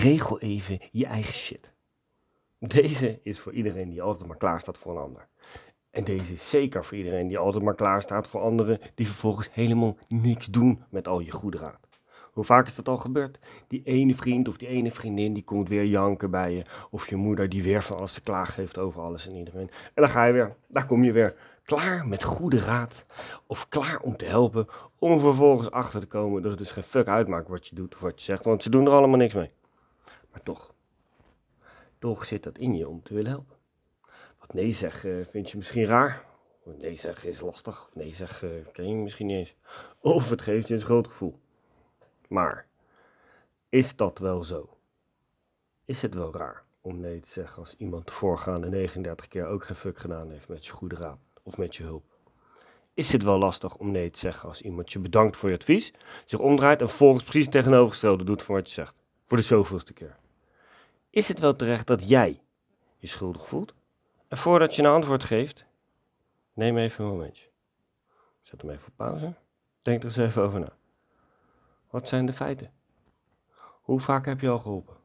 regel even je eigen shit. Deze is voor iedereen die altijd maar klaar staat voor een ander. En deze is zeker voor iedereen die altijd maar klaar staat voor anderen die vervolgens helemaal niks doen met al je goede raad. Hoe vaak is dat al gebeurd? Die ene vriend of die ene vriendin die komt weer janken bij je. Of je moeder die weer van alles te klagen geeft over alles en iedereen. En dan ga je weer, daar kom je weer. Klaar met goede raad. Of klaar om te helpen. Om er vervolgens achter te komen dat het dus geen fuck uitmaakt wat je doet of wat je zegt. Want ze doen er allemaal niks mee. Toch. Toch zit dat in je om te willen helpen. Wat nee zeggen vind je misschien raar. Of nee zeggen is lastig. Of nee zeggen ken je misschien niet eens. Of het geeft je een schuldgevoel. Maar is dat wel zo? Is het wel raar om nee te zeggen als iemand de voorgaande 39 keer ook geen fuck gedaan heeft met je goede raad of met je hulp? Is het wel lastig om nee te zeggen als iemand je bedankt voor je advies, zich omdraait en volgens precies tegenovergestelde doet van wat je zegt? Voor de zoveelste keer. Is het wel terecht dat jij je schuldig voelt? En voordat je een antwoord geeft, neem even een momentje. Zet hem even op pauze. Denk er eens even over na. Wat zijn de feiten? Hoe vaak heb je al geholpen?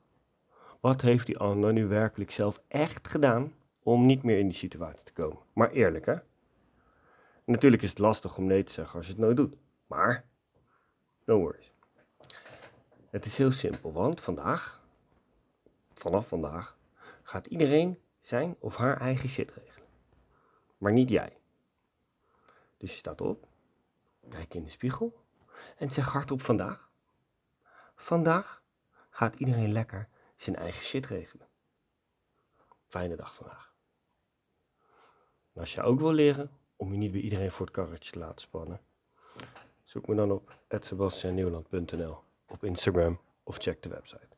Wat heeft die ander nu werkelijk zelf echt gedaan om niet meer in die situatie te komen? Maar eerlijk, hè? Natuurlijk is het lastig om nee te zeggen als je het nooit doet. Maar, no worries. Het is heel simpel, want vandaag, vanaf vandaag, gaat iedereen zijn of haar eigen shit regelen. Maar niet jij. Dus je staat op, kijk in de spiegel en zeg hardop vandaag. Vandaag gaat iedereen lekker zijn eigen shit regelen. Fijne dag vandaag. Als je ook wil leren om je niet bij iedereen voor het karretje te laten spannen, zoek me dan op sebastiannieuwland.nl op Instagram of check de website.